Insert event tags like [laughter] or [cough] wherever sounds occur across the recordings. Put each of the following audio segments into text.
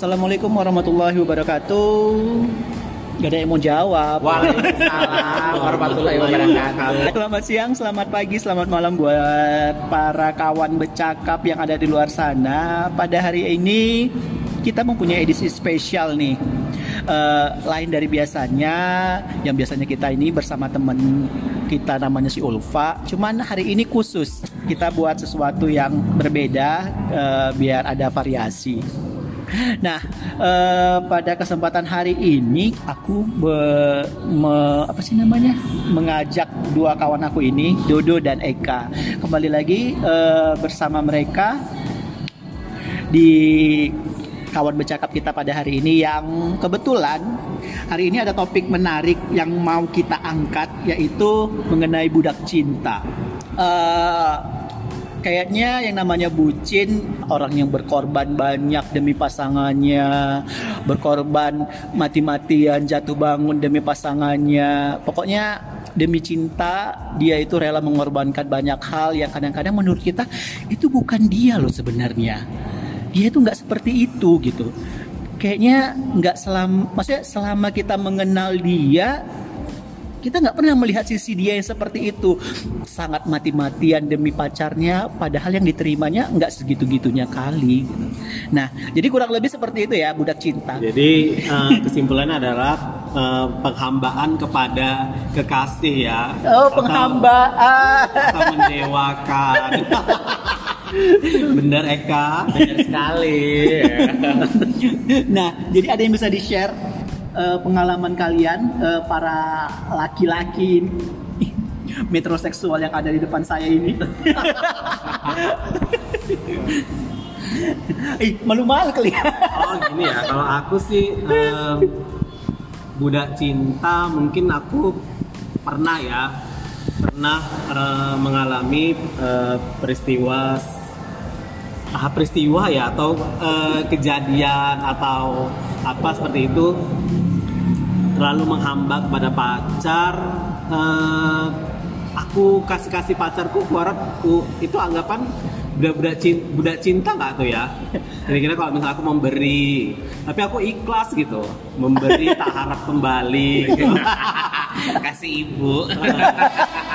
Assalamualaikum warahmatullahi wabarakatuh. Gak ada yang mau jawab. Waalaikumsalam warahmatullahi wabarakatuh. Selamat siang, selamat pagi, selamat malam buat para kawan bercakap yang ada di luar sana. Pada hari ini kita mempunyai edisi spesial nih. Eh, lain dari biasanya, yang biasanya kita ini bersama temen kita namanya si Ulfa. Cuman hari ini khusus kita buat sesuatu yang berbeda eh, biar ada variasi. Nah, eh, pada kesempatan hari ini aku be- me- apa sih namanya? mengajak dua kawan aku ini, Dodo dan Eka. Kembali lagi eh, bersama mereka di kawan bercakap kita pada hari ini yang kebetulan hari ini ada topik menarik yang mau kita angkat yaitu mengenai budak cinta. Eh, kayaknya yang namanya bucin orang yang berkorban banyak demi pasangannya berkorban mati-matian jatuh bangun demi pasangannya. Pokoknya demi cinta dia itu rela mengorbankan banyak hal yang kadang-kadang menurut kita itu bukan dia loh sebenarnya. Dia itu nggak seperti itu gitu. Kayaknya nggak selama maksudnya selama kita mengenal dia kita nggak pernah melihat sisi dia yang seperti itu sangat mati-matian demi pacarnya padahal yang diterimanya nggak segitu-gitunya kali gitu. nah jadi kurang lebih seperti itu ya budak cinta Jadi eh, kesimpulannya adalah eh, penghambaan kepada kekasih ya. oh Atau- penghambaan Atau, mendewakan. [laughs] Bener Eka. Benar sekali. [laughs] nah jadi ada yang bisa di share pengalaman kalian eh, para laki-laki [laughs] metroseksual yang ada di depan saya ini [laughs] Ih, malu-malu kali. Oh gini ya, kalau aku sih eh, budak cinta mungkin aku pernah ya pernah eh, mengalami eh, peristiwa ah, peristiwa ya atau eh, kejadian atau apa seperti itu terlalu menghambat kepada pacar eh, aku kasih kasih pacarku aku harap aku- itu anggapan budak budak cinta, budak cinta nggak tuh ya [laughs] kira-kira kalau misalnya aku memberi tapi aku ikhlas gitu memberi [laughs] tak harap kembali gitu. [laughs] Kasih ibu.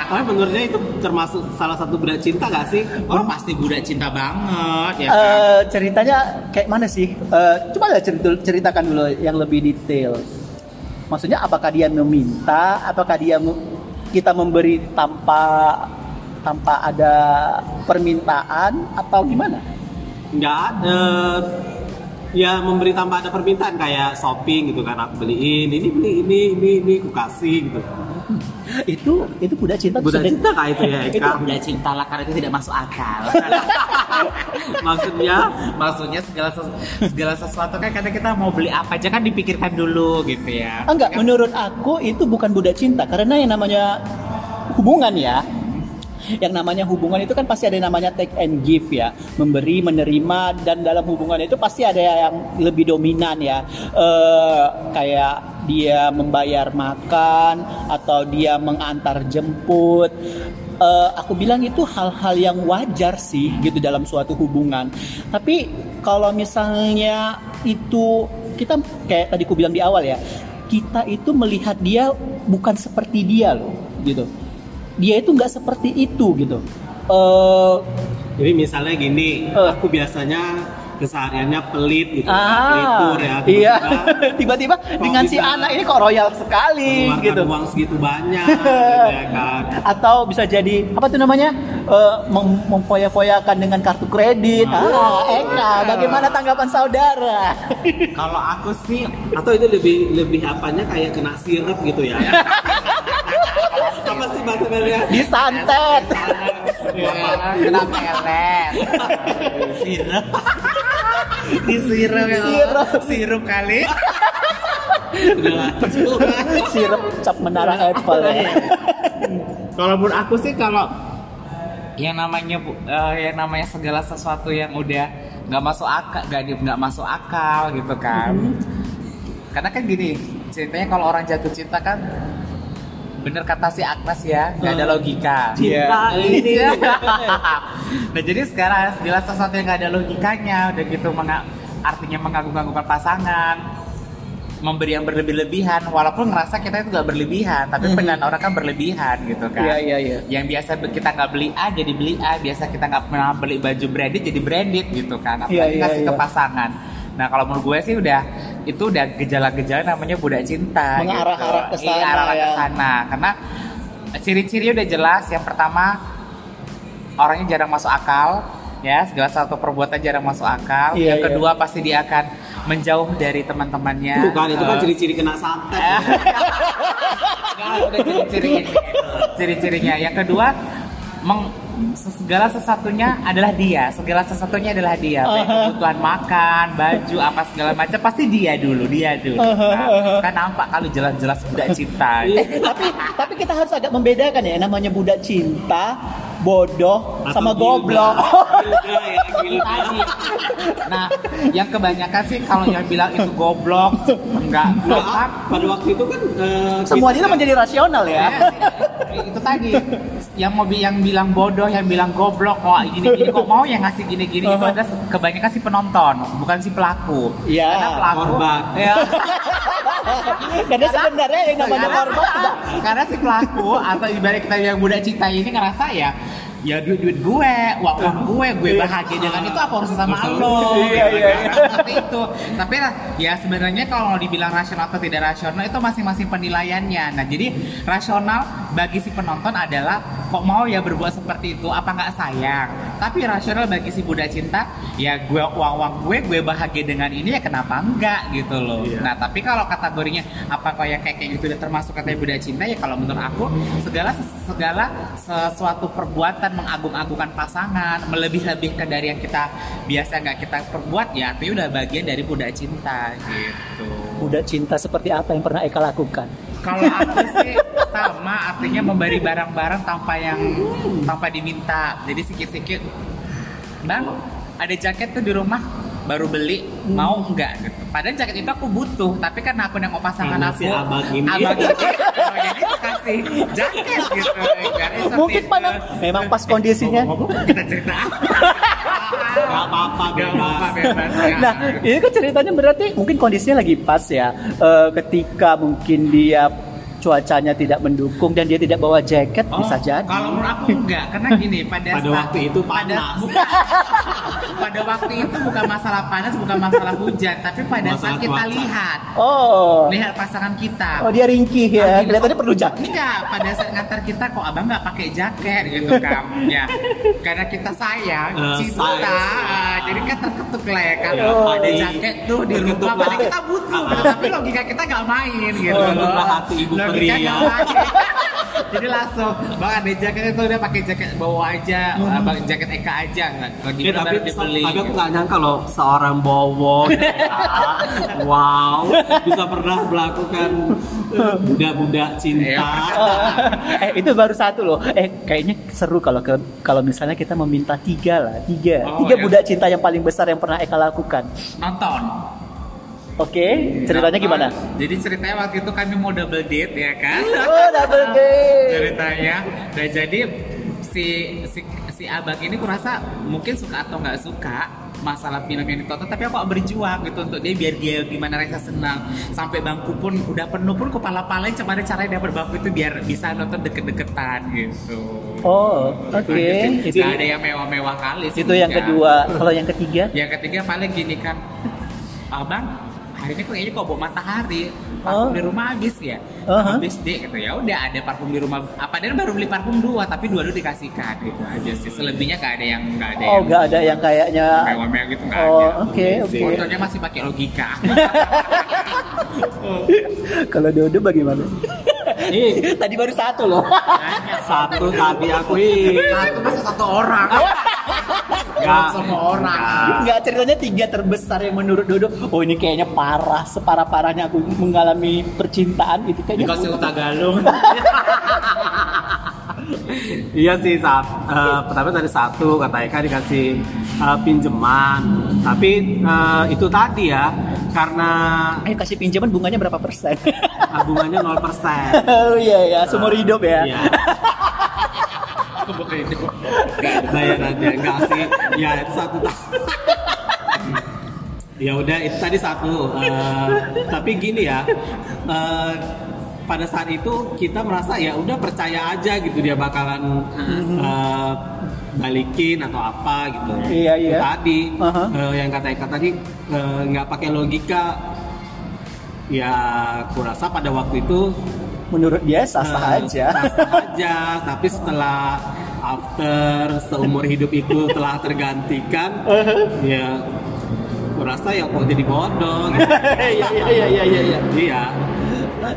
tapi menurutnya itu termasuk salah satu budak cinta nggak sih Oh pasti budak cinta banget ya kan. Eh, ceritanya kayak mana sih? Eh, coba ya cerita- ceritakan dulu yang lebih detail. Maksudnya apakah dia meminta, apakah dia kita memberi tanpa tanpa ada permintaan atau gimana? nggak ada ya memberi tanpa ada permintaan kayak shopping gitu kan aku beliin ini beli ini ini ini aku kasih gitu [laughs] itu itu budak cinta budak cinta kah itu ya [laughs] Eka Budak cinta lah karena itu tidak masuk akal. [laughs] maksudnya Maksudnya segala ses- segala sesuatu kan kadang kita mau beli apa aja kan dipikirkan dulu gitu ya. Enggak, Kan- menurut aku itu bukan budak cinta karena yang namanya hubungan ya. Yang namanya hubungan itu kan pasti ada yang namanya take and give ya, memberi, menerima dan dalam hubungan itu pasti ada yang lebih dominan ya. Eh, kayak dia membayar makan atau dia mengantar jemput. Eh, aku bilang itu hal-hal yang wajar sih gitu dalam suatu hubungan. Tapi kalau misalnya itu kita kayak tadi aku bilang di awal ya, kita itu melihat dia bukan seperti dia loh, gitu. Dia itu nggak seperti itu gitu. Eh, jadi misalnya gini Eh. aku biasanya kesehariannya pelit gitu ah, pelitur ya iya. [laughs] tiba-tiba Tiba-tiba dengan si anak ini kok royal sekali gitu. uang segitu banyak [laughs] gitu ya kan Atau bisa jadi apa tuh namanya Eh, mem- memfoya-foyakan dengan kartu kredit. Ah, Eka, bagaimana tanggapan saudara? Kalau aku sih atau itu lebih lebih apanya kayak kena sirup gitu ya [laughs] apa sih bahasa Melia Disantet. kena pelet. Sirup. Disirup ya. Sirup. Sirup kali. Sirup cap menara Eiffel ya. Kalau menurut aku sih kalau yang namanya bu- eh, yang namanya segala sesuatu yang udah nggak masuk akal nggak di- nggak masuk akal gitu kan karena kan gini ceritanya kalau orang jatuh cinta kan bener kata si Agnes ya nggak ada logika Cinta ini. [laughs] nah jadi sekarang segala sesuatu yang nggak ada logikanya udah gitu menga- artinya mengagung-agungkan pasangan memberi yang berlebih-lebihan walaupun ngerasa kita itu gak berlebihan tapi Mhm. penilaian orang kan berlebihan gitu kan Iya iya iya. yang biasa kita nggak beli A jadi beli A biasa kita nggak pernah beli baju branded jadi branded gitu kan apalagi Iya, iya, kasih ke iya. pasangan nah kalau menurut gue sih udah itu udah gejala-gejala namanya budak cinta Mengarah-arah ke gitu. sana, Iya, ke ya. sana karena ciri-ciri udah jelas yang pertama orangnya jarang masuk akal ya segala satu perbuatan jarang masuk akal Iya, yang iya. kedua pasti dia akan menjauh dari teman-temannya Bukan, itu kan Eh, ciri-ciri kena santet. [laughs] Udah ciri-ciri ini. Ciri-cirinya. Yang kedua, meng, segala sesuatunya adalah dia. Segala sesuatunya adalah dia. Baik Aha. kebutuhan makan, baju, apa segala macam pasti dia dulu, dia dulu. Aha, Nah, aha. kan nampak kalau jelas-jelas budak cinta. [laughs] Eh, tapi tapi kita harus agak membedakan ya namanya budak cinta, bodoh Atau sama gilda. goblok. Gilda ya. Nah, yang kebanyakan sih kalau yang bilang itu goblok, enggak, goblok. pada waktu itu kan eh, Semuanya kita- menjadi rasional ya. Ya, itu tadi yang mau bi- yang bilang bodoh yang bilang goblok kok gini gini kok mau yang ngasih gini gini itu Uh-huh. adalah se- kebanyakan si penonton bukan si pelaku Iya, karena pelaku korban. ya [laughs] [laughs] Karena sebenarnya yang namanya korban karena si pelaku atau ibarat kita yang budak cinta ini ngerasa ya ya duit duit gue uang uang gue gue bahagia dengan itu apa urusan sama lo Iya, gitu iya, kan. iya. seperti itu tapi lah ya sebenarnya kalau mau dibilang rasional atau tidak rasional itu masing-masing penilaiannya. Nah jadi rasional bagi si penonton adalah kok mau ya berbuat seperti itu? Apa nggak sayang? Tapi rasional bagi si budak cinta ya gue uang uang gue gue bahagia dengan ini ya kenapa enggak gitu loh. Iya. nah tapi kalau kategorinya apakah yang kayak kayak gitu udah termasuk katanya budak cinta? Ya kalau menurut aku segala segala sesuatu perbuatan mengagung-agungkan pasangan melebih-lebihkan dari yang kita biasa nggak kita perbuat ya artinya udah bagian dari budak cinta gitu. Budak cinta seperti apa yang pernah Eka lakukan? Kalau aku sih sama artinya memberi barang-barang tanpa yang tanpa diminta. Jadi sikit-sikit bang ada jaket tuh di rumah baru beli mau enggak gitu padahal jaket itu aku butuh tapi kan aku yang mau pasangan Karena aku si abang ini. abang ini oh, jadi kasih jaket gitu Jadi seperti Mungkin itu. pada memang pas kondisinya. Kita cerita Gak apa-apa, Gak apa-apa, bebas ya. Nah, ini kan ceritanya berarti mungkin kondisinya lagi pas ya. Eh, ketika mungkin dia cuacanya tidak mendukung dan dia tidak bawa jaket Oh, bisa jadi. Kalau menurut aku enggak, karena gini [laughs] pada Pada saat- waktu itu pada bukan, [laughs] pada waktu itu bukan masalah panas, bukan masalah hujan, tapi pada Masalah saat kita cuaca. lihat Oh. lihat pasangan kita. Oh, dia ringkih ya. Gini, Kelihatannya perlu jaket. Enggak, pada saat ngantar kita kok abang nggak pakai jaket gitu kan. ya, karena kita sayang, Eh, cinta, sayang. jadi kan terketuk lah ya kan. Oh, ada iya. jaket tuh di rumah, padahal kita butuh, Ah. tapi logika kita nggak main gitu. Lah hati ibu Nggak main. Jadi langsung, bang ada jaket itu udah pakai jaket bawa aja, Hmm. abang jaket Eka aja nggak? Kalau Ya, tapi, dibeli. tapi aku gitu. gak nyangka loh seorang bowo wow bisa pernah melakukan budak-budak cinta eh itu baru satu loh. Eh kayaknya seru kalau ke kalau misalnya kita meminta tiga lah, tiga, Oh, tiga ya. budak cinta yang paling besar yang pernah Eka lakukan. Nonton. Oke, ceritanya Nonton. gimana? Jadi ceritanya waktu itu kami mau double date ya kan? [laughs] Oh, double date. ceritanya dan jadi si si si abang ini kurasa mungkin suka atau nggak suka masalah film yang ditonton tapi aku berjuang gitu untuk dia biar dia gimana rasa senang sampai bangku pun udah penuh pun kepala palain cuma ada caranya dapat bangku itu biar bisa nonton deket-deketan gitu Oh, oke. Gitu sih. Itu, Nggak ada yang mewah-mewah kali sih itu yang kedua. Kalau yang ketiga? yang ketiga paling gini kan abang hari ini kok kayaknya kok bawa matahari Oh. parfum di rumah habis ya Uh-huh. habis deh gitu ya udah ada parfum di rumah apa dia baru beli parfum dua tapi dua dulu dikasihkan gitu aja sih selebihnya gak ada yang nggak ada Oh, yang nggak ada yang kayaknya. mewah-mewah gitu nggak Oh, ada oke, oke. fotonya masih pakai logika [laughs] Kalau Dodo bagaimana? Ih, Tadi baru satu loh. satu tadi aku ih satu masih satu orang [laughs] Nggak. semua orang Nggak ceritanya tiga terbesar yang menurut Dodo. Oh ini kayaknya parah, separah parahnya aku mengalami percintaan itu kayaknya. dikasih uta galung [laughs] Iya sih saat eh, pertama tadi satu kata Eka dikasih eh, pinjaman tapi eh, itu tadi ya karena Ayo kasih pinjaman bunganya berapa persen? tabungannya 0% [laughs] oh iya ya, seumur hidup ya. Iya. Bayarannya enggak sih ya itu satu tahun Ya udah itu tadi satu. Eh, tapi gini ya. eh, pada saat itu kita merasa ya udah percaya aja gitu dia bakalan eh, balikin atau apa gitu. Iya, iya. Tadi Aha. eh, yang kata Eka tadi nggak pakai logika. Ya, kurasa pada waktu itu Menurut dia sah-sah Eh, aja. sah-sah aja tapi setelah after seumur hidup itu telah tergantikan ya kurasa ya kok jadi bodoh gitu. [laughs] Iya iya iya iya iya. iya. iya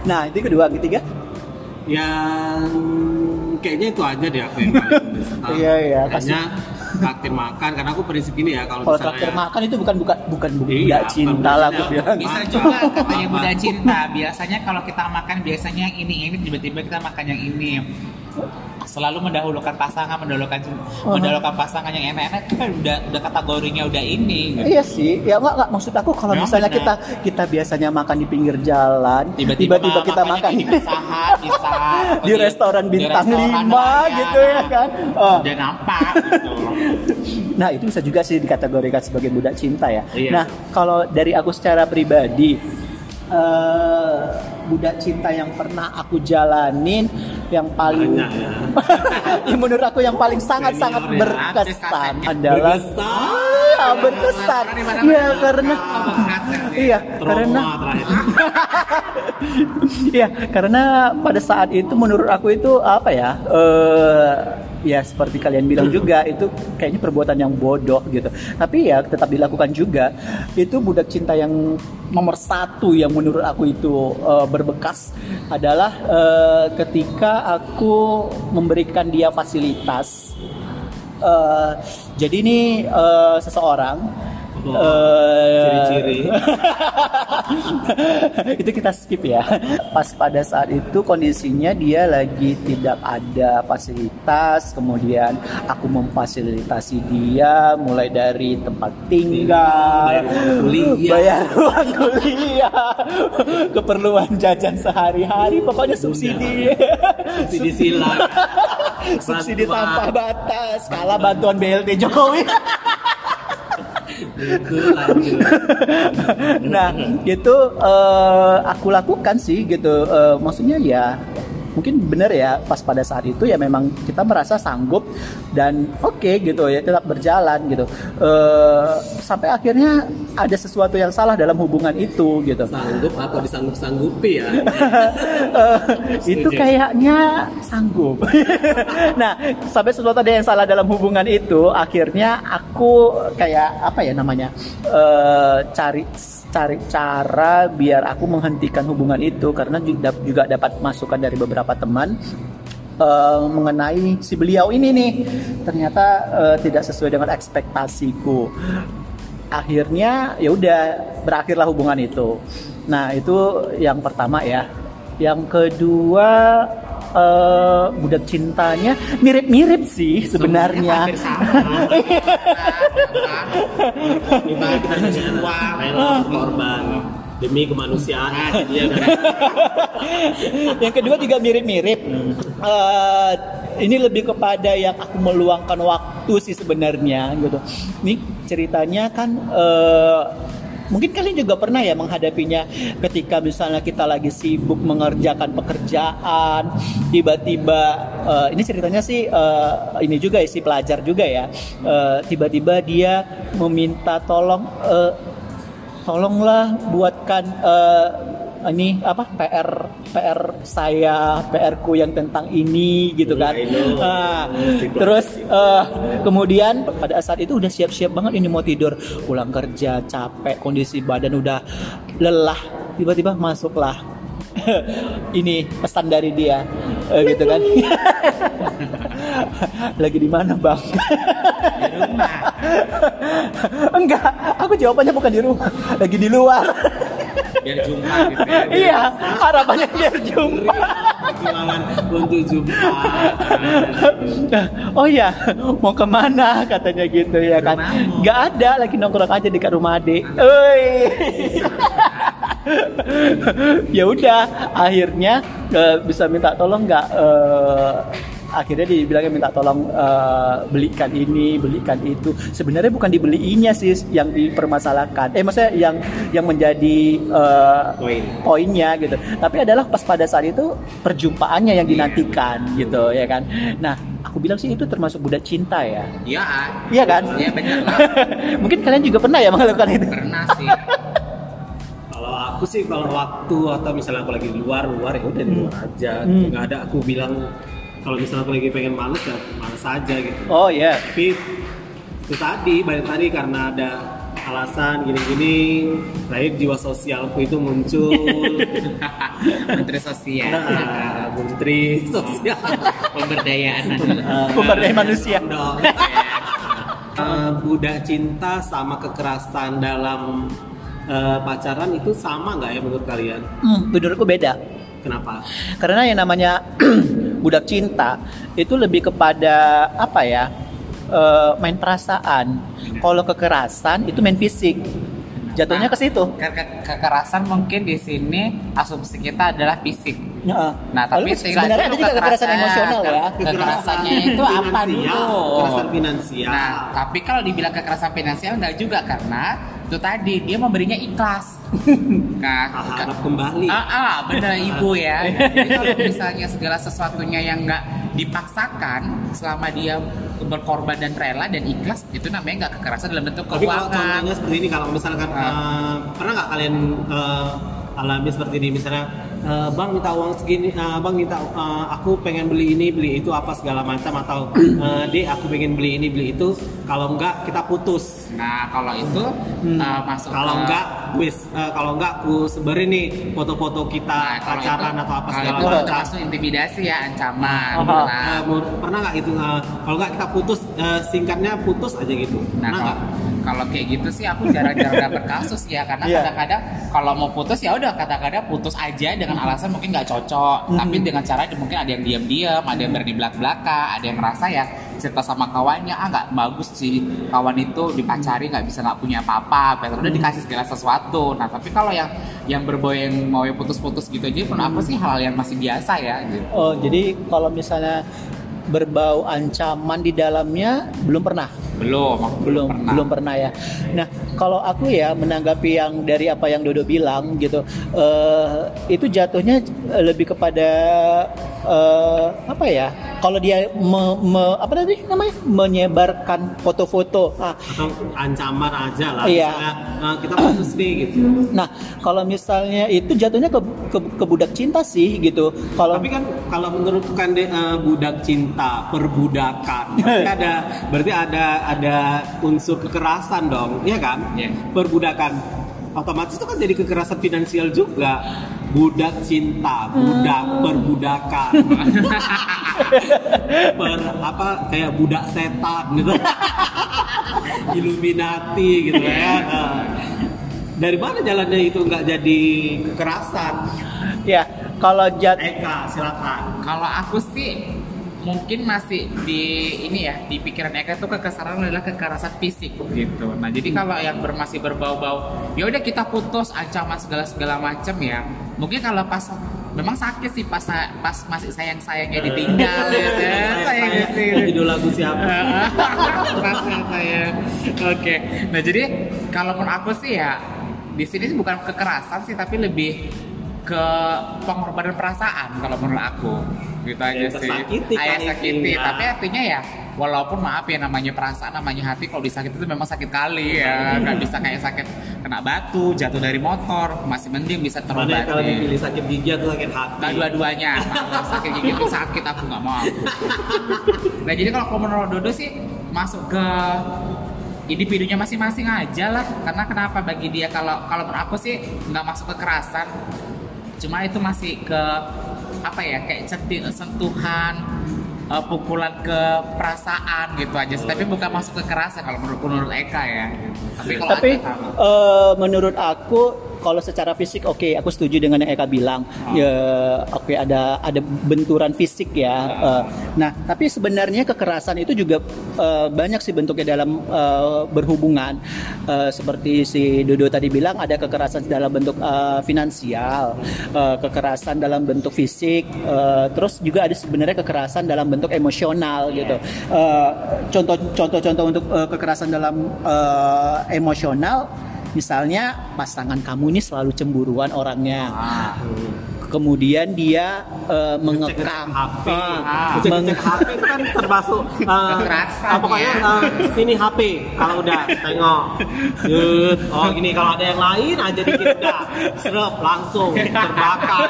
Nah, itu kedua, ketiga. yang kayaknya itu aja deh aku yang paling. [laughs] Iya, iya, Kayaknya traktir makan karena aku prinsip gini ya kalau Kalau misalnya traktir makan itu bukan bukan bukan Iya, budak bukan cinta lah aku bilang. Bisa juga [laughs] katanya. Buddha cinta. Biasanya kalau kita makan biasanya yang ini ini tiba-tiba kita makan yang ini. Selalu mendahulukan pasangan, mendahulukan Oh. mendahulukan pasangan yang enak-enak itu kan udah udah kategorinya udah ini. gitu. Iya sih, ya enggak enggak maksud aku kalau Ya, misalnya benar. kita kita biasanya makan di pinggir jalan, Tiba-tiba, tiba-tiba kita makan [laughs] di Pizza Hut, bisa atau di restoran di bintang restoran 5 Hawaiian. gitu ya kan. Oh. Udah nampak gitu. [laughs] Nah, itu bisa juga sih dikategorikan sebagai budak cinta ya. Iya. Nah, kalau dari aku secara pribadi eh budak cinta yang pernah aku jalanin yang paling Banyak ya. [laughs] yang menurut aku yang paling sangat-sangat ya. berkesan Kasetnya. adalah Berkesan. Ah, berkesan. Juga karena ya. iya, karena [laughs] Iya, karena pada saat itu menurut aku itu apa ya? eh ya seperti kalian bilang juga itu kayaknya perbuatan yang bodoh gitu. Tapi ya tetap dilakukan juga. Itu budak cinta yang nomor satu yang menurut aku itu eh, berbekas adalah eh, ketika aku memberikan dia fasilitas. Eh, jadi ini eh, seseorang Eh, ciri-ciri. [laughs] itu kita skip ya. Pas pada saat itu kondisinya dia lagi tidak ada fasilitas, kemudian aku memfasilitasi dia mulai dari tempat tinggal, Bayar uang kuliah. bayar uang kuliah, [laughs] keperluan jajan sehari-hari, pokoknya subsidi. subsidi silang [laughs] subsidi tanpa batas, kalah bantuan BLT Jokowi. Nah itu eh, aku lakukan sih gitu. Eh, maksudnya ya mungkin benar ya pas pada saat itu ya memang kita merasa sanggup dan oke gitu ya tetap berjalan gitu. Eh, sampai akhirnya ada sesuatu yang salah dalam hubungan itu gitu. Sanggup atau disanggup-sanggupi ya? Eh, [laughs] itu kayaknya sanggup. [laughs] nah, sampai sesuatu ada yang salah dalam hubungan itu, akhirnya aku kayak apa ya namanya eh, cari cari cara biar aku menghentikan hubungan itu karena juga, dapat masukan dari beberapa teman eh, mengenai si beliau ini nih ternyata eh, tidak sesuai dengan ekspektasiku akhirnya ya udah berakhirlah hubungan itu. Nah itu yang pertama ya. Yang kedua eh, budak cintanya mirip-mirip sih sebenarnya. Rela [laughs] korban demi kemanusiaan kan [laughs] yang kedua juga mirip-mirip. Eh, ini lebih kepada yang aku meluangkan waktu sih sebenarnya gitu. Ini ceritanya kan eh, mungkin kalian juga pernah ya menghadapinya ketika misalnya kita lagi sibuk mengerjakan pekerjaan, tiba-tiba eh, ini ceritanya sih eh, ini juga ya si pelajar juga ya. Eh, tiba-tiba dia meminta tolong eh, tolonglah buatkan eh, ini apa PR PR saya PR ku yang tentang ini gitu kan. Ah, Musik terus eh, kemudian pada saat itu udah siap-siap banget ini mau tidur. Pulang kerja capek kondisi badan udah lelah. Tiba-tiba masuklah. [laughs] Ini pesan dari dia. Eh, gitu kan? [laughs] Lagi di mana bang? Di rumah. [laughs] enggak aku jawabannya bukan di rumah. Lagi di luar Biar jumpa gitu ya. iya harapannya biar jumpa perjuangan untuk jumpa oh iya mau ke mana? Katanya gitu ya kan. nggak ada lagi nongkrong aja dekat rumah adik. Oi. [laughs] ya udah akhirnya eh, bisa minta tolong nggak eh, akhirnya dibilangnya minta tolong eh, belikan ini belikan itu. Sebenarnya bukan dibeliinnya sih yang dipermasalahkan. Eh maksudnya yang yang menjadi Poin. poinnya gitu. Tapi adalah pas pada saat itu perjumpaannya yang dinantikan gitu ya kan? Nah aku bilang sih itu termasuk budak cinta ya? Iya, iya kan? Iya benar [laughs] mungkin kalian juga pernah ya melakukan itu? Pernah sih. [laughs] Kalau aku sih kalau waktu atau misalnya aku lagi di luar luar ya udah di luar aja. Hmm. Nggak ada aku bilang kalau misalnya aku lagi pengen males ya males aja gitu. oh ya Tapi itu tadi balik tadi karena ada alasan gini-gini, lahir jiwa sosialku itu muncul. [laughs] Menteri Sosial. Nah, menteri sosial. [laughs] Pemberdayaan. [laughs] pemberdayaan manusia dong. Eh, budak cinta sama kekerasan dalam eh, pacaran itu sama nggak ya menurut kalian? Hmm, menurutku beda Kenapa? karena yang namanya [clears throat] budak cinta itu lebih kepada apa ya eh, main perasaan kalau kekerasan itu main fisik jatuhnya ke situ Ke- ke- kekerasan mungkin di sini asumsi kita adalah fisik. Heeh. Nah, tapi Lalu sebenarnya ada juga kekerasan emosional ya Kekerasannya [laughs] itu apa dulu? Kekerasan finansial. Nah, tapi kalau dibilang kekerasan finansial enggak juga karena itu tadi dia memberinya ikhlas. Nah, ke- harap kembali. Ah, ah, benar [laughs] ibu ya. Jadi kalau misalnya segala sesuatunya yang nggak dipaksakan selama dia berkorban dan rela dan ikhlas itu namanya nggak kekerasan dalam bentuk Tapi kalau keuangan. contohnya seperti ini, kalau misalkan Ah. eh, pernah nggak kalian eh, alami seperti ini, misalnya eh, bang minta uang segini, eh, bang minta eh, aku pengen beli ini, beli itu apa segala macam atau [clears throat] eh, dek aku pengen beli ini, beli itu, kalau enggak kita putus. Nah, kalau itu Hmm. uh, masuk Kalau ke- enggak, wis, eh, kalau enggak aku sebarin nih foto-foto kita Nah, kalau pacaran itu- atau apa kalau segala itu macam. termasuk intimidasi ya, ancaman. Aha. Nah, Eh, menurut- pernah nggak itu? eh, kalau nggak kita putus, eh, singkatnya putus aja gitu. Nah, Pernah kalau, kalau kayak gitu sih aku jarang-jarang dapet kasus ya karena Iya. kadang-kadang kalau mau putus ya udah kadang-kadang putus aja dengan alasan mungkin nggak cocok Mhm. tapi dengan cara mungkin ada yang diam-diam ada yang berani belak-belaka ada yang ngerasa ya cerita sama kawannya ah nggak bagus sih kawan itu dipacari nggak bisa nggak punya apa-apa better udah dikasih segala sesuatu nah tapi kalau yang yang berbau yang mau yang putus-putus gitu aja pun apa sih hal yang masih biasa ya gitu. oh jadi kalau misalnya berbau ancaman di dalamnya belum pernah belum belum pernah. belum pernah ya. Nah kalau aku ya menanggapi yang dari apa yang Dodo bilang gitu, eh, itu jatuhnya lebih kepada eh, apa ya? Kalau dia me- me- apa tadi namanya menyebarkan foto-foto. Nah, Atau ancaman aja lah. Iya. Misalnya eh, kita putus nih gitu. nah kalau misalnya itu jatuhnya ke, ke, ke budak cinta sih gitu. Kalau Tapi kan kalau menurut kan eh, budak cinta, perbudakan, [laughs] berarti ada berarti ada ada unsur kekerasan dong, iya kan? Iya. Perbudakan otomatis itu kan jadi kekerasan finansial juga. Budak cinta, budak perbudakan. [laughs] per apa kayak budak setan gitu. [laughs] Illuminati gitu ya. Nah, dari mana jalannya itu nggak jadi kekerasan? ya kalau jat Eka, silakan. Kalau aku sih mungkin masih di ini ya di pikiran Eka tuh kekesaran adalah kekerasan fisik gitu. Nah jadi kalau yang ber, masih berbau-bau, ya udah kita putus ancaman segala segala macam ya. Mungkin kalau pas memang sakit sih pas pas masih sayang sayangnya ditinggal ya sayang sih. Judul lagu siapa? [laughs] Perasaan saya. Oke. Nah jadi kalau menurut aku sih ya di sini sih bukan kekerasan sih tapi lebih ke pengorbanan perasaan kalau menurut aku gitu aja Ya, sih. tersakiti Ayah kan sakiti. ya. Tapi artinya ya walaupun maaf ya namanya perasaan namanya hati kalau disakiti itu memang sakit kali ya nggak bisa kayak sakit kena batu jatuh dari motor masih mending bisa Mana kalau terobati dipilih sakit gigi atau sakit hati? Nah dua-duanya sakit gigi itu sakit aku nggak mau aku. [laughs] Nah jadi kalau kalau menurut Dodo sih masuk ke individunya masing-masing aja lah karena kenapa bagi dia kalau kalau menurut aku sih nggak masuk kekerasan cuma itu masih ke apa ya kayak centi- sentuhan eh, pukulan ke perasaan gitu aja sih tapi bukan masuk kekerasan kalau menurut menurut Eka ya tapi kalau tapi Eka sama. eh, menurut aku kalau secara fisik oke aku setuju dengan yang Eka bilang. Ya oke ada ada benturan fisik ya Eh, nah tapi sebenarnya kekerasan itu juga eh, banyak sih bentuknya dalam eh, berhubungan. Eh, seperti si Dodo tadi bilang ada kekerasan dalam bentuk eh, finansial eh, kekerasan dalam bentuk fisik eh, terus juga ada sebenarnya kekerasan dalam bentuk emosional gitu. Eh, contoh contoh-contoh untuk eh, kekerasan dalam eh, emosional misalnya pasangan kamu ini selalu cemburuan orangnya Ah. Kemudian dia eh, mengekang HP, Ah, cek meng- HP itu kan termasuk uh, Kekerasan, apa pokoknya ya. uh, sini HP kalau udah tengok, Yut. oh gini kalau ada yang lain aja dikit udah, serap langsung terbakar.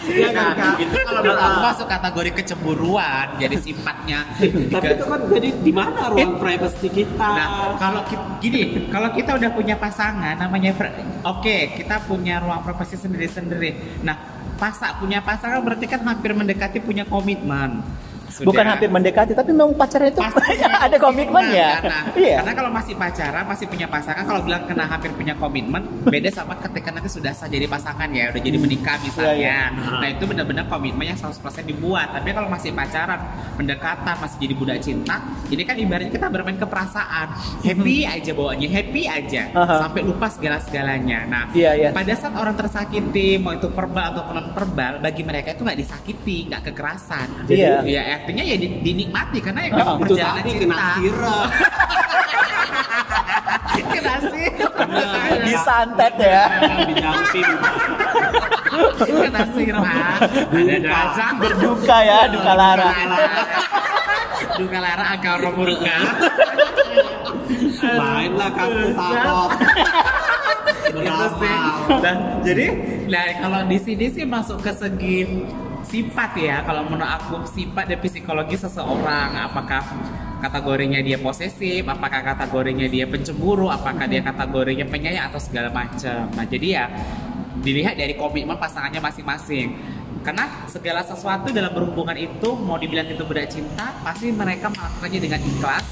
Iya kan Nah, Kak? itu kalau menurut aku masuk kategori kecemburuan jadi sifatnya Tapi itu kan jadi di mana ruang privacy kita? Nah, kalau gini, kalau kita udah punya pasangan namanya oke, kita punya ruang privasi sendiri-sendiri. Nah, pasak punya pasangan berarti kan hampir mendekati punya komitmen. Sudah. bukan hampir mendekati tapi memang pacaran itu Pasti [laughs] ada komitmen ya Karena, iya karena kalau masih pacaran, masih punya pasangan, kalau bilang kena hampir punya komitmen, beda sama ketika nanti sudah sah jadi pasangan ya, udah jadi menikah misalnya. Iya, Nah itu benar-benar komitmen yang 100% dibuat. Tapi kalau masih pacaran, pendekatan, masih jadi budak cinta, ini kan ibaratnya kita bermain ke perasaan, happy aja bawaannya, happy aja, Aha. sampai lupa segala-segalanya. Nah, Iya, iya. pada saat orang tersakiti, mau itu verbal atau non verbal, bagi mereka itu nggak disakiti, nggak kekerasan. Iya. ya artinya ya di- dinikmati karena yang memang itu perjalanan tadi cinta. kena sirap. [laughs] Kena sih. disantet ya Dijampin. Kena sirap. Ada rasa berduka ya duka lara Duka lara agak murka. Mainlah kamu tarot. Gitu sih. Nah, jadi nah kalau di sini sih masuk ke segi sifat ya. Kalau menurut aku sifat dan psikologi seseorang. Apakah kategorinya dia posesif apakah kategorinya dia pencemburu apakah dia kategorinya penyayang atau segala macam. Nah jadi ya dilihat dari komitmen pasangannya masing-masing. Karena segala sesuatu dalam berhubungan itu mau dibilang itu budak cinta pasti mereka melakukannya dengan ikhlas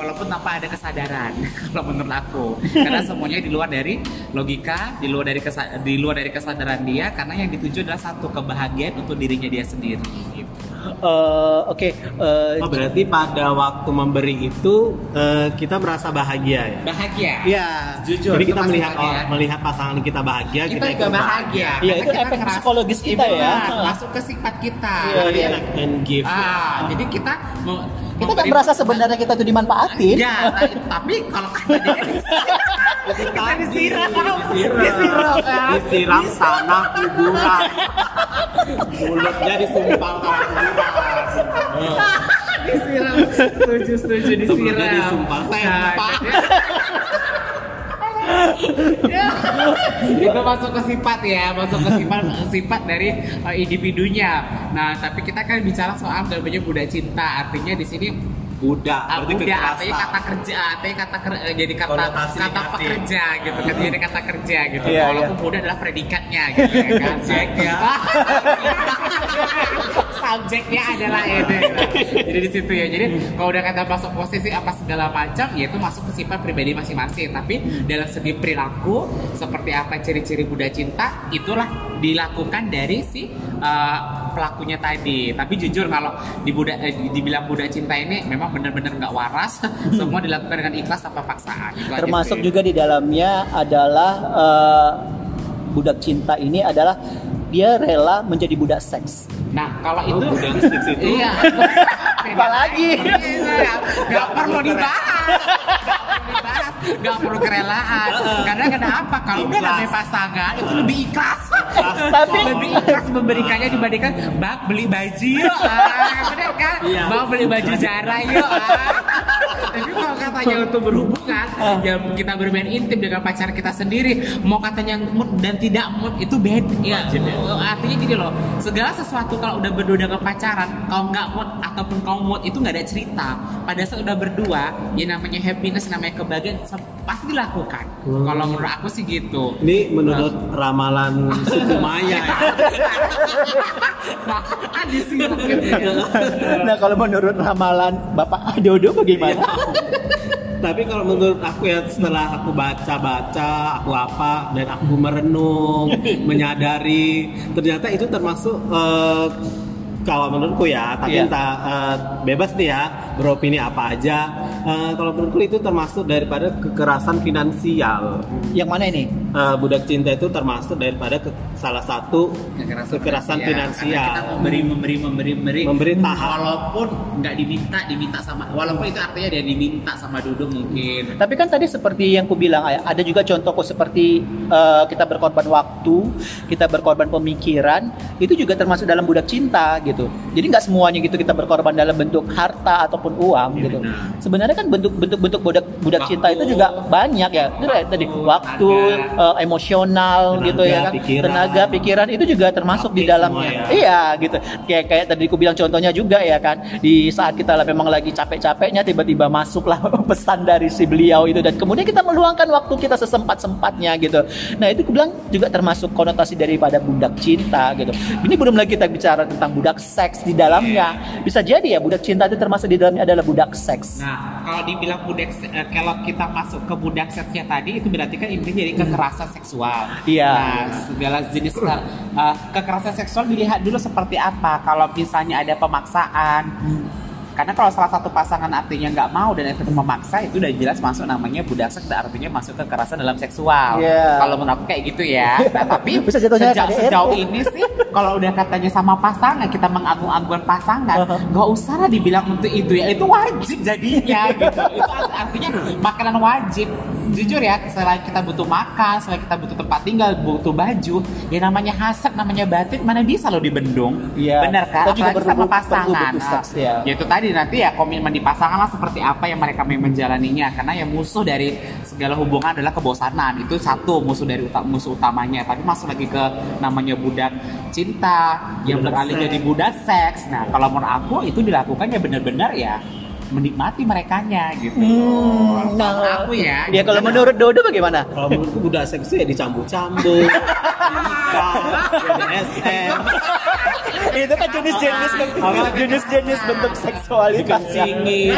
walaupun tanpa ada kesadaran [laughs] kalau menurut aku karena semuanya di luar dari logika di luar dari kesa- di luar dari kesadaran dia karena yang dituju adalah satu kebahagiaan untuk dirinya dia sendiri gitu. Eh, oke eh, Oh berarti pada waktu memberi itu eh, kita merasa bahagia ya? bahagia ya jujur Jadi kita melihat bahagia. orang, melihat pasangan kita bahagia, kita kita, juga bahagia Iya, itu kita efek psikologis kita ya. masuk ke sifat kita Iya, act and give. ah jadi kita mau kita kan merasa sebenarnya kita tuh dimanfaatin. Ya, ta- tapi kalau kata dia [laughs] kita disiram, disiram, disiram, ya. disiram tanah kuburan, mulutnya disumpal tanah kuburan. [laughs] disiram. Setuju setuju disiram. disumpal. Sempak. Itu masuk ke sifat ya masuk ke sifat sifat dari uh, individunya nah tapi kita kan bicara soal namanya budak cinta artinya di sini Budak, Ah, berarti artinya kata kerja, artinya kata ker- eh, jadi kata Konotasi kata negatif. pekerja gitu, kan jadi kata kerja gitu. Iya, Walaupun budak adalah predikatnya gitu ya kan. Subjeknya. [laughs] [laughs] Subjeknya adalah ini. Jadi di situ ya. Jadi kalau udah kata masuk posisi apa segala macam, ya itu masuk ke sifat pribadi masing-masing. Tapi dalam segi perilaku seperti apa ciri-ciri budak cinta, itulah dilakukan dari si uh, pelakunya tadi. Tapi jujur kalau di budak eh, dibilang budak cinta ini memang benar-benar nggak waras. [laughs] Semua dilakukan dengan ikhlas tanpa paksaan. Itu termasuk juga di dalamnya adalah eh, budak cinta ini adalah dia rela menjadi budak seks Nah, kalau itu Oh, budak seks itu. Iya. [laughs] Apa lagi? Iya, Nggak perlu dibahas. Nggak perlu dibahas. Nggak perlu kerelaan. Karena kenapa? Kalau udah namanya pasangan itu lebih ikhlas. Tapi- lebih ikhlas memberikannya dibandingkan bang beli baju yuk. Ah, bener kan? Iya. Bang beli baju Zara yuk. Ah. Tapi kalau katanya untuk berhubungan, ya kita bermain intim dengan pacar kita sendiri, mau katanya mood dan tidak mood itu beda. Ya, artinya gini loh, segala sesuatu kalau udah berdua dengan pacaran, kalau nggak mood ataupun kau mood itu nggak ada cerita. Pada saat udah berdua, ya namanya happiness, namanya kebahagiaan pasti dilakukan. Hmm. Kalau menurut aku sih gitu. Ini menurut ramalan suku Maya ya. Nah, di sini gitu ya. nah kalau menurut ramalan Bapak Dodo bagaimana Tapi kalau menurut aku ya setelah aku baca-baca, aku apa dan aku merenung, menyadari, ternyata itu termasuk eh, kalau menurutku ya, tapi Iya. entah eh, bebas nih ya beropini apa aja. Eh, kalau menurutku itu termasuk daripada kekerasan finansial. Yang mana ini? Eh, budak cinta itu termasuk daripada ke- salah satu kekerasan Iya, finansial. karena kita memberi memberi memberi memberi Memberi tahap. walaupun nggak diminta diminta sama walaupun itu artinya dia diminta sama duduk mungkin Tapi kan tadi seperti yang ku bilang Ayah, ada juga contohku seperti eh, kita berkorban waktu, kita berkorban pemikiran, itu juga termasuk dalam budak cinta gitu. Jadi nggak semuanya gitu kita berkorban dalam bentuk harta ataupun uang Iya, gitu. benar. Sebenarnya kan bentuk-bentuk bentuk budak budak Waktu, cinta itu juga banyak ya. Itu kayak tadi waktu, eh, emosional Tenaga, gitu ya kan, pikiran. tenaga, pikiran itu juga termasuk di dalamnya. ya. Iya gitu. Kayak kayak tadi ku bilang contohnya juga ya kan, di saat kita lah memang lagi capek-capeknya tiba-tiba masuklah [laughs] pesan dari si beliau itu dan kemudian kita meluangkan waktu kita sesempat-sempatnya gitu. Nah, itu ku bilang juga termasuk konotasi daripada budak cinta gitu. Ini belum lagi kita bicara tentang budak seks di dalamnya. Bisa jadi ya budak cinta itu termasuk di dalamnya adalah budak seks. Nah, kalau dibilang budak, eh, kalau kita masuk ke budak seksnya tadi, itu berarti kan intinya jadi kekerasan seksual. Iya. Nah, segala jenis eh, kekerasan seksual dilihat dulu seperti apa. Kalau misalnya ada pemaksaan, karena kalau salah satu pasangan artinya nggak mau dan itu memaksa, itu udah jelas masuk namanya budak seks, artinya masuk kekerasan dalam seksual. Iya. Kalau menurut aku kayak gitu ya. [laughs] Nah, tapi Bisa sejauh, KDRT. sejauh ini sih, kalau udah katanya sama pasangan, kita mengagung-agungkan pasangan, Uh-huh. nggak usah lah dibilang untuk itu ya itu wajib jadinya [laughs] gitu itu art- artinya makanan wajib jujur ya selain kita butuh makan selain kita butuh tempat tinggal butuh baju ya namanya hasrat namanya batin mana bisa lo dibendung Iya. benar kan apalagi sama pasangan seks, ya. ya itu tadi nanti ya komitmen di pasangan lah seperti apa yang mereka mau menjalaninya. Karena ya musuh dari segala hubungan adalah kebosanan. Itu satu musuh dari uta- musuh utamanya. Tapi masuk lagi ke namanya budak cinta yang Budak beralih seks. jadi budak seks. Nah kalau menurut aku itu dilakukan ya benar-benar ya menikmati merekanya gitu. Hmm, Kalau aku ya Ya kalau menurut Dodo bagaimana? Kalau menurutku budak seks itu ya dicambuk-cambuk, [laughs] ya SM, itu kan jenis-jenis jenis-jenis bentuk seksualitas. Ya. dikencingin,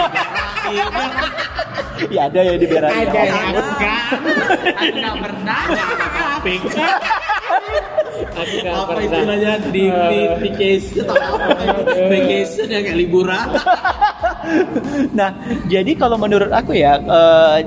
ya ada ya di daerah ada yang enggak. Aku nggak pernah. Pink. apa istilahnya? Di di vacation atau apa vacation ya kayak liburan [laughs] Nah, jadi kalau menurut aku ya eh,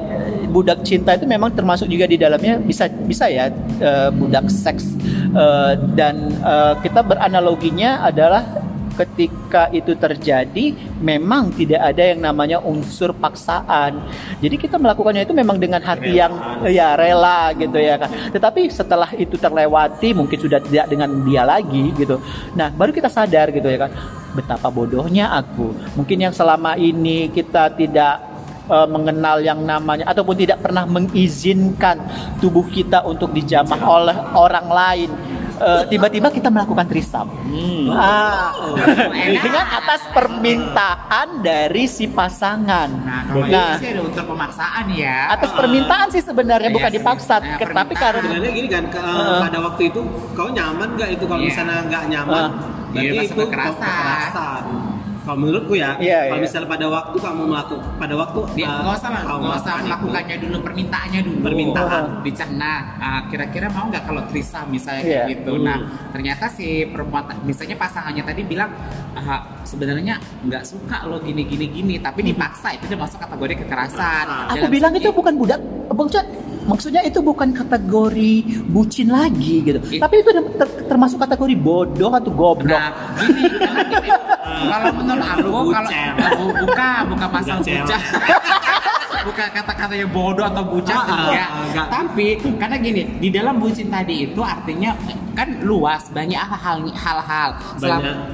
budak cinta itu memang termasuk juga di dalamnya bisa bisa ya eh, budak seks. Eh, dan eh, kita beranaloginya adalah ketika itu terjadi memang tidak ada yang namanya unsur paksaan. Jadi kita melakukannya itu memang dengan hati yang ya rela gitu ya kan. Tetapi setelah itu terlewati mungkin sudah tidak dengan dia lagi gitu. Nah, baru kita sadar gitu ya kan. Betapa bodohnya aku. Mungkin yang selama ini kita tidak eh, mengenal yang namanya ataupun tidak pernah mengizinkan tubuh kita untuk dijamah oleh orang lain. Eh, tiba-tiba kita melakukan trisam. Ah, dengan atas permintaan dari si pasangan. nah kalau Nah, ini sih ada unsur pemaksaan ya atas permintaan sih sebenarnya Iya bukan sih. dipaksa, Nah, tapi karena sebenarnya gini kan ke- Heeh. pada waktu itu kau nyaman nggak itu kalau Iya. misalnya nggak nyaman Ah. berarti Iya, itu kekerasan. kekerasan kalau menurutku ya Iya, kalau iya. misalnya pada waktu kamu melakukan pada waktu dia uh, nggak usah lah, kau nggak usah melakukannya dulu permintaannya dulu Permintaan. dicana ah, kira-kira mau nggak kalau trisam misalnya Iya. kayak gitu Hmm. nah ternyata si perempuan misalnya pasangannya tadi bilang ah, sebenarnya nggak suka lo gini gini gini tapi dipaksa itu udah masuk kategori kekerasan Hmm. aku Dalam bilang segi- itu bukan budak, maksudnya, maksudnya itu bukan kategori bucin lagi gitu. It- Tapi itu ter- termasuk kategori bodoh atau goblok. Nah, gini, karena [laughs] gini, kalau menurut aku, kalau bucen. bu- bukan, bukan masalah Bucen. bucah. Bukan kata-katanya bodoh atau bucah Ah, ah, enggak. enggak. Tapi karena gini, di dalam bucin tadi itu artinya kan luas, banyak hal-hal hal-hal,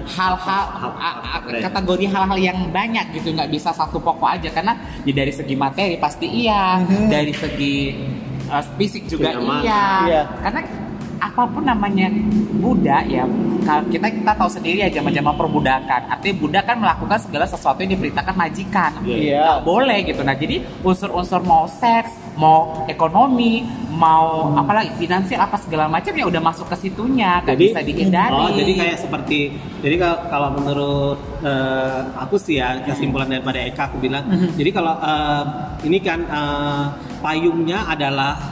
hal-hal kategori hal-hal yang banyak gitu, nggak bisa satu pokok aja karena ya dari segi materi pasti iya, dari segi uh, fisik juga iya. Iya. Karena apa pun namanya budak ya kalau kita kita tahu sendiri ya zaman-zaman perbudakan. Artinya budak kan melakukan segala sesuatu yang diberitakan majikan. Nggak boleh gitu. Nah jadi unsur-unsur mau seks mau ekonomi mau apalagi finansial apa segala macam ya udah masuk ke situnya. Nggak bisa dihindari. Oh, jadi kayak seperti jadi kalau, kalau menurut eh, aku sih ya kesimpulan daripada Eka aku bilang, Mhm. jadi kalau eh, ini kan eh, payungnya adalah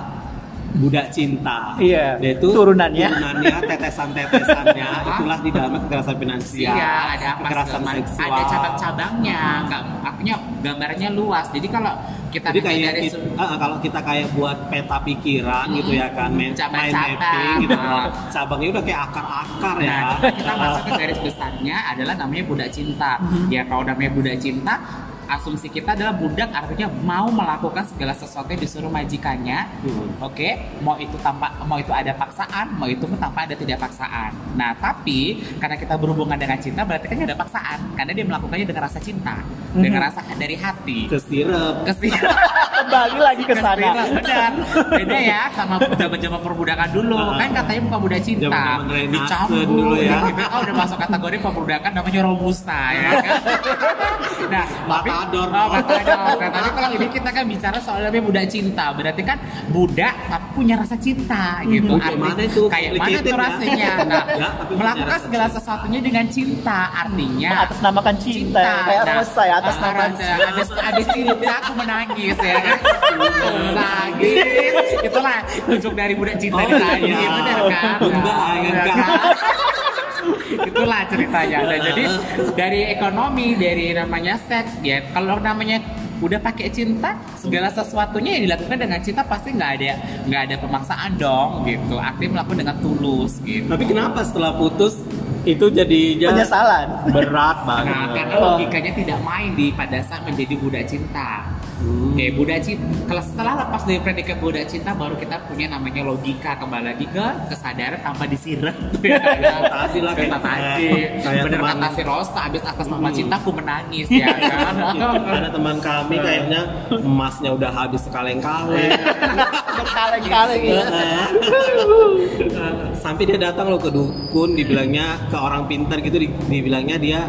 budak cinta. Iya, Yaitu turunannya. turunannya tetesan-tetesannya [laughs] itulah di dalam kekerasan finansial, Iya, ada apa kekerasan segala seksual. Ada cabang-cabangnya, nggak artinya gambarnya luas. Jadi kalau kita Jadi kayak dari kita, su- eh, kalau kita kayak buat peta pikiran gitu ya kan, main, main Cabang-cabang. mapping gitu, [laughs] Ah. cabangnya udah kayak akar-akar ya. Nah, kita masuk ke [laughs] garis besarnya adalah namanya budak cinta. Mhm. Ya kalau namanya budak cinta, asumsi kita adalah budak artinya mau melakukan segala sesuatu yang disuruh majikannya. Hmm. Oke, mau itu tanpa mau itu ada paksaan, mau itu tanpa ada tidak paksaan. Nah, tapi karena kita berhubungan dengan cinta berarti kan ada paksaan karena dia melakukannya dengan rasa cinta, Mhm. dengan rasa dari hati. Kesirep. Ke sini [laughs] Kembali lagi ke sana. benar beda ya sama zaman-zaman perbudakan dulu Ah. kan katanya bukan budak cinta dicampur dulu ya. [laughs] kita kan udah masuk kategori perbudakan namanya robusta ya kan [laughs] nah tapi Matador. oh, matador nah, tapi kalau ini kita kan bicara soal namanya budak cinta berarti kan budak tapi punya rasa cinta gitu Kayak Arti- mana itu? kayak mana tuh ya. rasanya [laughs] nah Ya, melakukan segala sesuatunya dengan cinta artinya Atasnamakan cinta, ya. kayak Nah, rosa ya atas nama ada, ada, cinta aku menangis ya kan [laughs] menangis itulah ujung dari budak cinta Oh, di tadi iya. benar kan Bunda, Nah, ya benar kan? Itulah ceritanya nah, jadi dari ekonomi dari namanya seks ya kalau namanya udah pakai cinta segala sesuatunya yang dilakukan dengan cinta pasti nggak ada nggak ada pemaksaan dong gitu artinya melakukan dengan tulus gitu Tapi kenapa setelah putus itu jadi penyesalan. berat Nah, banget? karena logikanya tidak main di pada saat menjadi budak cinta. Hmm. Oke, budak cinta. Kalau setelah lepas dari predikat budak cinta, baru kita punya namanya logika kembali lagi ke kesadaran tanpa disirat. [laughs] Tadi lah, Kata kayak- tadi. Bener kata si Rosa, abis atas nama Hmm. cinta aku menangis ya [laughs] kan. Ada teman kami kayaknya emasnya udah habis sekaleng-kaleng. Berkali-kali [laughs] gitu. Sampai dia datang loh ke dukun, dibilangnya ke orang pintar gitu, di- dibilangnya dia?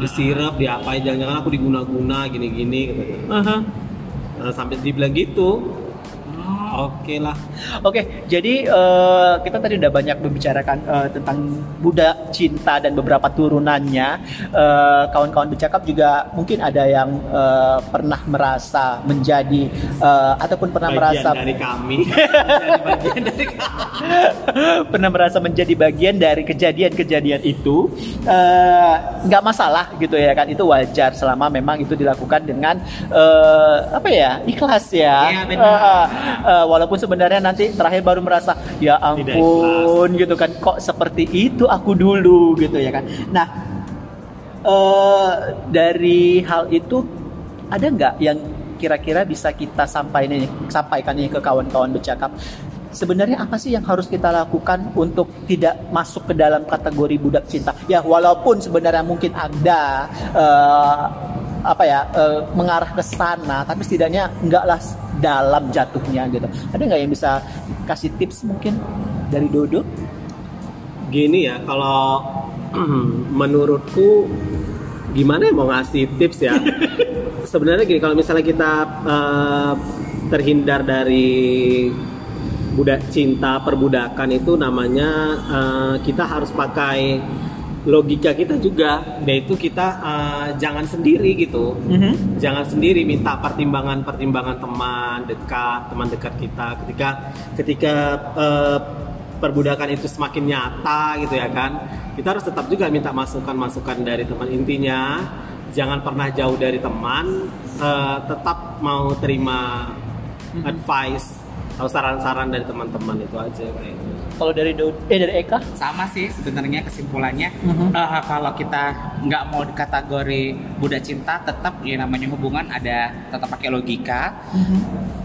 Disirap, diapain, jangan-jangan aku diguna-guna gini-gini katanya. Nah, sampai dibilang gitu. Oke lah. Oke, jadi eh, kita tadi udah banyak membicarakan eh, tentang budak cinta dan beberapa turunannya. Eh, Kawan-kawan bercakap juga mungkin ada yang eh, pernah merasa menjadi eh, ataupun pernah Bagian merasa dari kami. [laughs] Bagian dari kami. pernah merasa menjadi bagian dari kejadian-kejadian itu nggak masalah gitu ya kan itu wajar selama memang itu dilakukan dengan eh, apa ya ikhlas ya Iya, benar. Eh, eh, walaupun sebenarnya nanti terakhir baru merasa ya ampun gitu kan. Kok seperti itu aku dulu gitu ya kan. Nah eh, dari hal itu ada nggak yang kira-kira bisa kita sampaikan ini sampaikan ini ke kawan-kawan bercakap? Sebenarnya apa sih yang harus kita lakukan untuk tidak masuk ke dalam kategori budak cinta? Ya walaupun sebenarnya mungkin ada eh, apa ya eh, mengarah ke sana tapi setidaknya enggaklah dalam jatuhnya gitu ada nggak yang bisa kasih tips mungkin dari Dodo Gini ya, kalau [clears throat] menurutku gimana ya mau ngasih tips ya? [laughs] Sebenarnya gini, kalau misalnya kita eh, terhindar dari budak cinta perbudakan itu namanya eh, kita harus pakai logika kita juga, yaitu kita eh, jangan sendiri gitu. Jangan sendiri minta pertimbangan-pertimbangan teman dekat teman dekat kita. Ketika ketika eh, perbudakan itu semakin nyata gitu ya kan kita harus tetap juga minta masukan-masukan dari teman. Intinya jangan pernah jauh dari teman eh, tetap mau terima advice atau saran-saran dari teman-teman itu aja kayak gitu. Kalau dari Dodo eh dari Eka? Sama sih sebenarnya kesimpulannya. Mhm. Eh, kalau kita nggak mau di kategori budak cinta tetap ya namanya hubungan ada tetap pakai logika.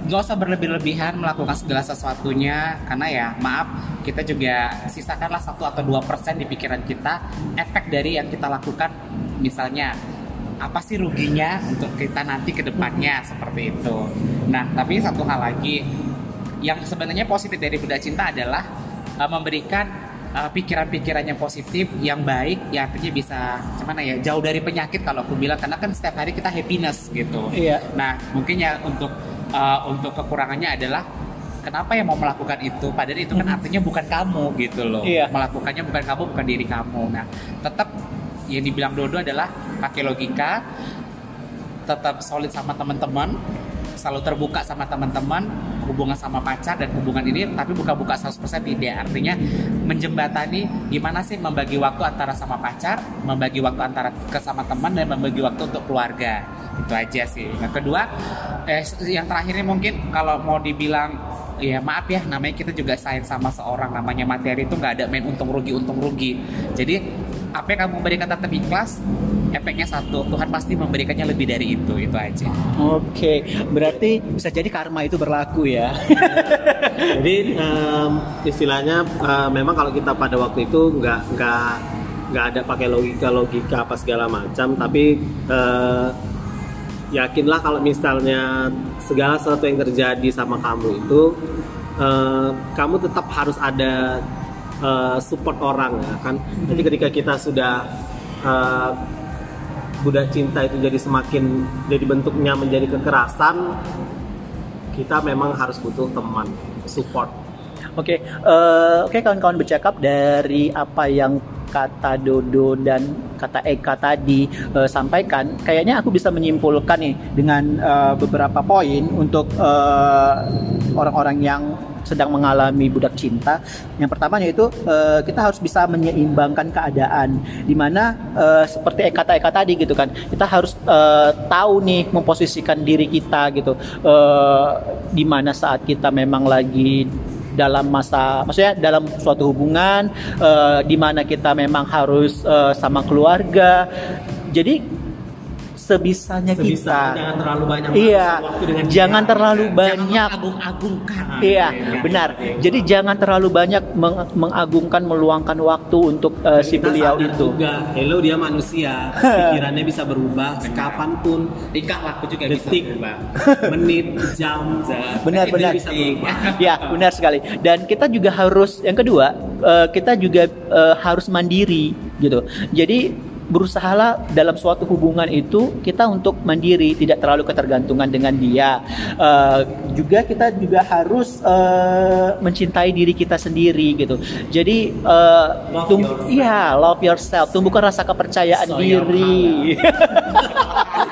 Nggak usah berlebih-lebihan melakukan segala sesuatunya karena ya maaf kita juga sisakanlah satu atau dua persen di pikiran kita efek dari yang kita lakukan. Misalnya apa sih ruginya untuk kita nanti ke depannya? Seperti itu. Nah tapi satu hal lagi yang sebenarnya positif dari budak cinta adalah uh, memberikan uh, pikiran-pikiran yang positif, yang baik, ya artinya bisa gimana ya jauh dari penyakit kalau aku bilang karena kan setiap hari kita happiness gitu. Iya. Nah mungkin ya untuk uh, untuk kekurangannya adalah kenapa ya mau melakukan itu padahal itu kan artinya bukan kamu gitu loh Iya. melakukannya bukan kamu bukan diri kamu nah tetap yang dibilang Dodo adalah pakai logika tetap solid sama teman-teman selalu terbuka sama teman-teman hubungan sama pacar dan hubungan ini tapi buka-buka 100% tidak artinya menjembatani gimana sih membagi waktu antara sama pacar membagi waktu antara ke sama teman dan membagi waktu untuk keluarga. Itu aja sih. Yang kedua eh, yang terakhirnya mungkin kalau mau dibilang ya maaf ya namanya kita juga sayang sama seorang namanya materi itu nggak ada main untung rugi untung rugi. Jadi apa yang kamu berikan tetap ikhlas efeknya satu Tuhan pasti memberikannya lebih dari itu itu aja Oke, berarti bisa jadi karma itu berlaku ya. [laughs] Jadi em, istilahnya eh, memang kalau kita pada waktu itu nggak nggak nggak ada pakai logika logika apa segala macam, tapi eh, yakinlah kalau misalnya segala sesuatu yang terjadi sama kamu itu eh, kamu tetap harus ada eh, support orang ya kan. Jadi ketika kita sudah eh, budak cinta itu jadi semakin jadi bentuknya menjadi kekerasan kita memang harus butuh teman support Oke, eh, oke kawan-kawan bercakap dari apa yang kata Dodo dan kata Eka tadi eh, sampaikan, kayaknya aku bisa menyimpulkan nih dengan eh, beberapa poin untuk eh, orang-orang yang sedang mengalami budak cinta. Yang pertama yaitu eh, kita harus bisa menyeimbangkan keadaan, di mana eh, seperti kata Eka tadi gitu kan, kita harus eh, tahu nih memposisikan diri kita gitu, eh, di mana saat kita memang lagi dalam masa maksudnya dalam suatu hubungan eh, di mana kita memang harus eh, sama keluarga. Jadi sebisanya Sebisa, kita jangan terlalu banyak iya waktu dengan jangan dia. terlalu Jangan banyak mengagung-agungkan Iya, Gitu. benar. Jadi jangan terlalu banyak meng- mengagungkan, meluangkan waktu untuk eh, si beliau itu. juga hello dia manusia [laughs] pikirannya bisa berubah kapan pun tingkah laku juga bisa detik berubah menit jam Benar, benar. bisa berubah [laughs] Ya, benar sekali. Dan kita juga harus yang kedua, eh, kita juga eh, harus mandiri gitu. Jadi berusahalah dalam suatu hubungan itu kita untuk mandiri, tidak terlalu ketergantungan dengan dia. Eh, juga kita juga harus eh, mencintai diri kita sendiri gitu. Jadi eh, Love tum- yourself. iya, love yourself, tumbuhkan rasa kepercayaan So diri.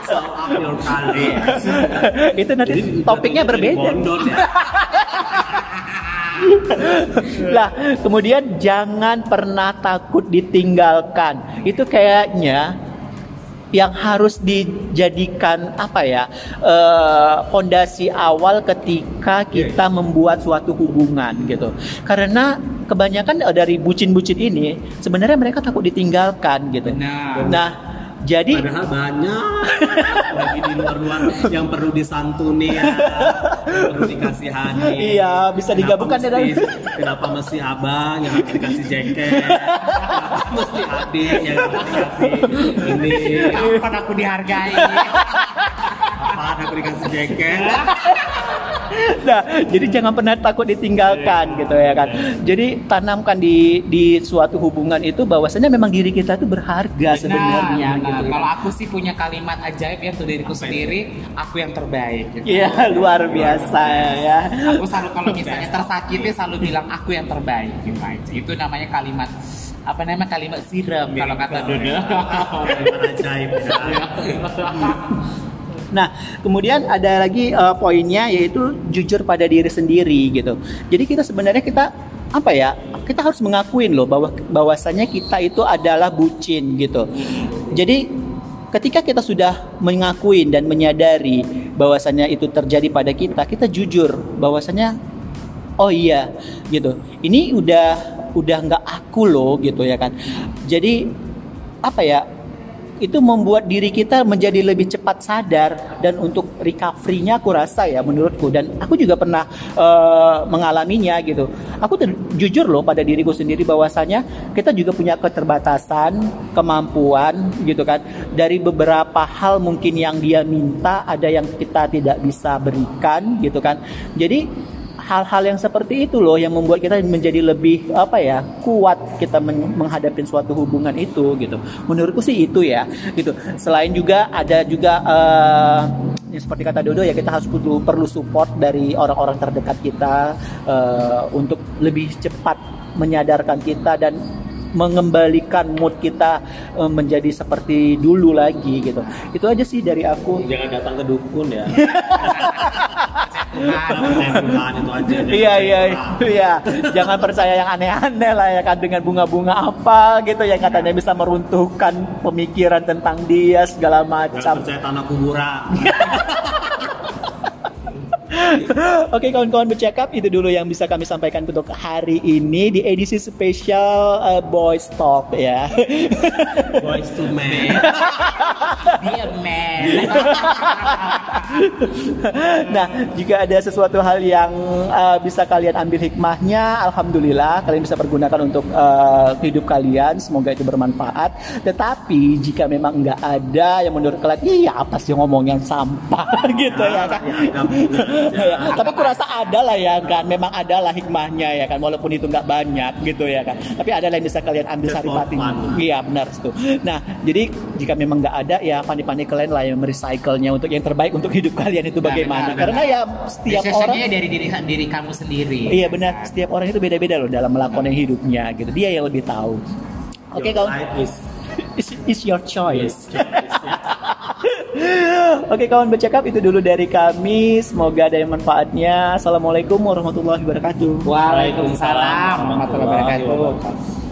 so [laughs] itu nanti Jadi topiknya berbeda. [laughs] [laughs] lah kemudian jangan pernah takut ditinggalkan. Itu kayaknya yang harus dijadikan apa ya eh, fondasi awal ketika kita membuat suatu hubungan gitu. Karena kebanyakan dari bucin-bucin ini sebenarnya mereka takut ditinggalkan gitu. Benar. nah jadi Padahal banyak lagi di luar-luar yang perlu disantuni ya, yang perlu dikasihani. Iya, bisa digabungkan dengan- mesti, kenapa mesti abang yang harus dikasih jaket? Mesti adik yang harus dikasih ini? kapan aku dihargai Apaan aku dikasih jaket? [laughs] Nah, jadi jangan pernah takut ditinggalkan gitu ya kan. Jadi tanamkan di di suatu hubungan itu bahwasanya memang diri kita itu berharga sebenarnya Nah, gitu. kalau aku sih punya kalimat ajaib ya untuk diriku sendiri aku yang terbaik gitu. Iya, luar biasa ya. aku selalu kalau [laughs] misalnya tersakiti selalu bilang aku yang terbaik gitu aja. itu namanya kalimat apa namanya kalimat siram kalau kata Dodo [laughs] Kalimat ajaib ya. Nah, kemudian ada lagi eh, poinnya yaitu jujur pada diri sendiri gitu. Jadi kita sebenarnya kita apa ya? Kita harus mengakuin loh bahwa bahwasanya kita itu adalah bucin gitu. Jadi ketika kita sudah mengakuin dan menyadari bahwasanya itu terjadi pada kita, kita jujur bahwasanya oh iya gitu. Ini udah udah nggak aku loh gitu ya kan. Jadi apa ya? Itu membuat diri kita menjadi lebih cepat sadar dan untuk recovery-nya aku rasa ya menurutku dan aku juga pernah eh, mengalaminya gitu. Aku jujur loh pada diriku sendiri bahwasanya kita juga punya keterbatasan, kemampuan gitu kan. Dari beberapa hal mungkin yang dia minta ada yang kita tidak bisa berikan gitu kan. Jadi hal-hal yang seperti itu loh yang membuat kita menjadi lebih apa ya kuat kita men- menghadapi suatu hubungan itu gitu. Menurutku sih itu ya gitu. Selain juga ada juga yang seperti kata Dodo ya kita harus perlu perlu support dari orang-orang terdekat kita eh, untuk lebih cepat menyadarkan kita dan mengembalikan mood kita eh, menjadi seperti dulu lagi gitu. Itu aja sih dari aku. Jangan datang ke dukun ya. [laughs] Itu aja. jangan Iya percaya iya orang. iya jangan percaya yang aneh-aneh lah ya kan dengan bunga-bunga apa gitu yang katanya bisa meruntuhkan pemikiran tentang dia segala Jangan macam. percaya tanah kuburan. [laughs] Oke kawan-kawan bercakap itu dulu yang bisa kami sampaikan untuk hari ini di edisi spesial uh, Boys Talk ya. Boys to men. [laughs] Dear man. [laughs] nah, jika ada sesuatu hal yang uh, bisa kalian ambil hikmahnya, alhamdulillah kalian bisa pergunakan untuk uh, hidup kalian. Semoga itu bermanfaat. Tetapi jika memang nggak ada yang menurut kalian, iya apa sih ngomong yang sampah [laughs] gitu ya kan? Ya, [laughs] tapi kurasa ada lah ya kan, memang ada lah hikmahnya ya kan, walaupun itu nggak banyak gitu ya kan. Tapi ada lah yang bisa kalian ambil fun. Iya benar itu. Nah, jadi jika memang nggak ada ya pandai-pandai kalian lah yang merecycle-nya untuk yang terbaik untuk hidup kalian itu Nah, bagaimana. benar, Karena ya setiap orang Decisionnya dari diri diri kamu sendiri. Iya benar, setiap orang itu beda-beda loh dalam melakukan hidupnya gitu. Dia yang lebih tahu. Oke Your kawan, is [laughs] it's, it's your choice. yes. Oke kawan bercakap itu dulu dari kami. Semoga ada yang manfaatnya. Assalamualaikum warahmatullahi wabarakatuh. Waalaikumsalam warahmatullahi wabarakatuh.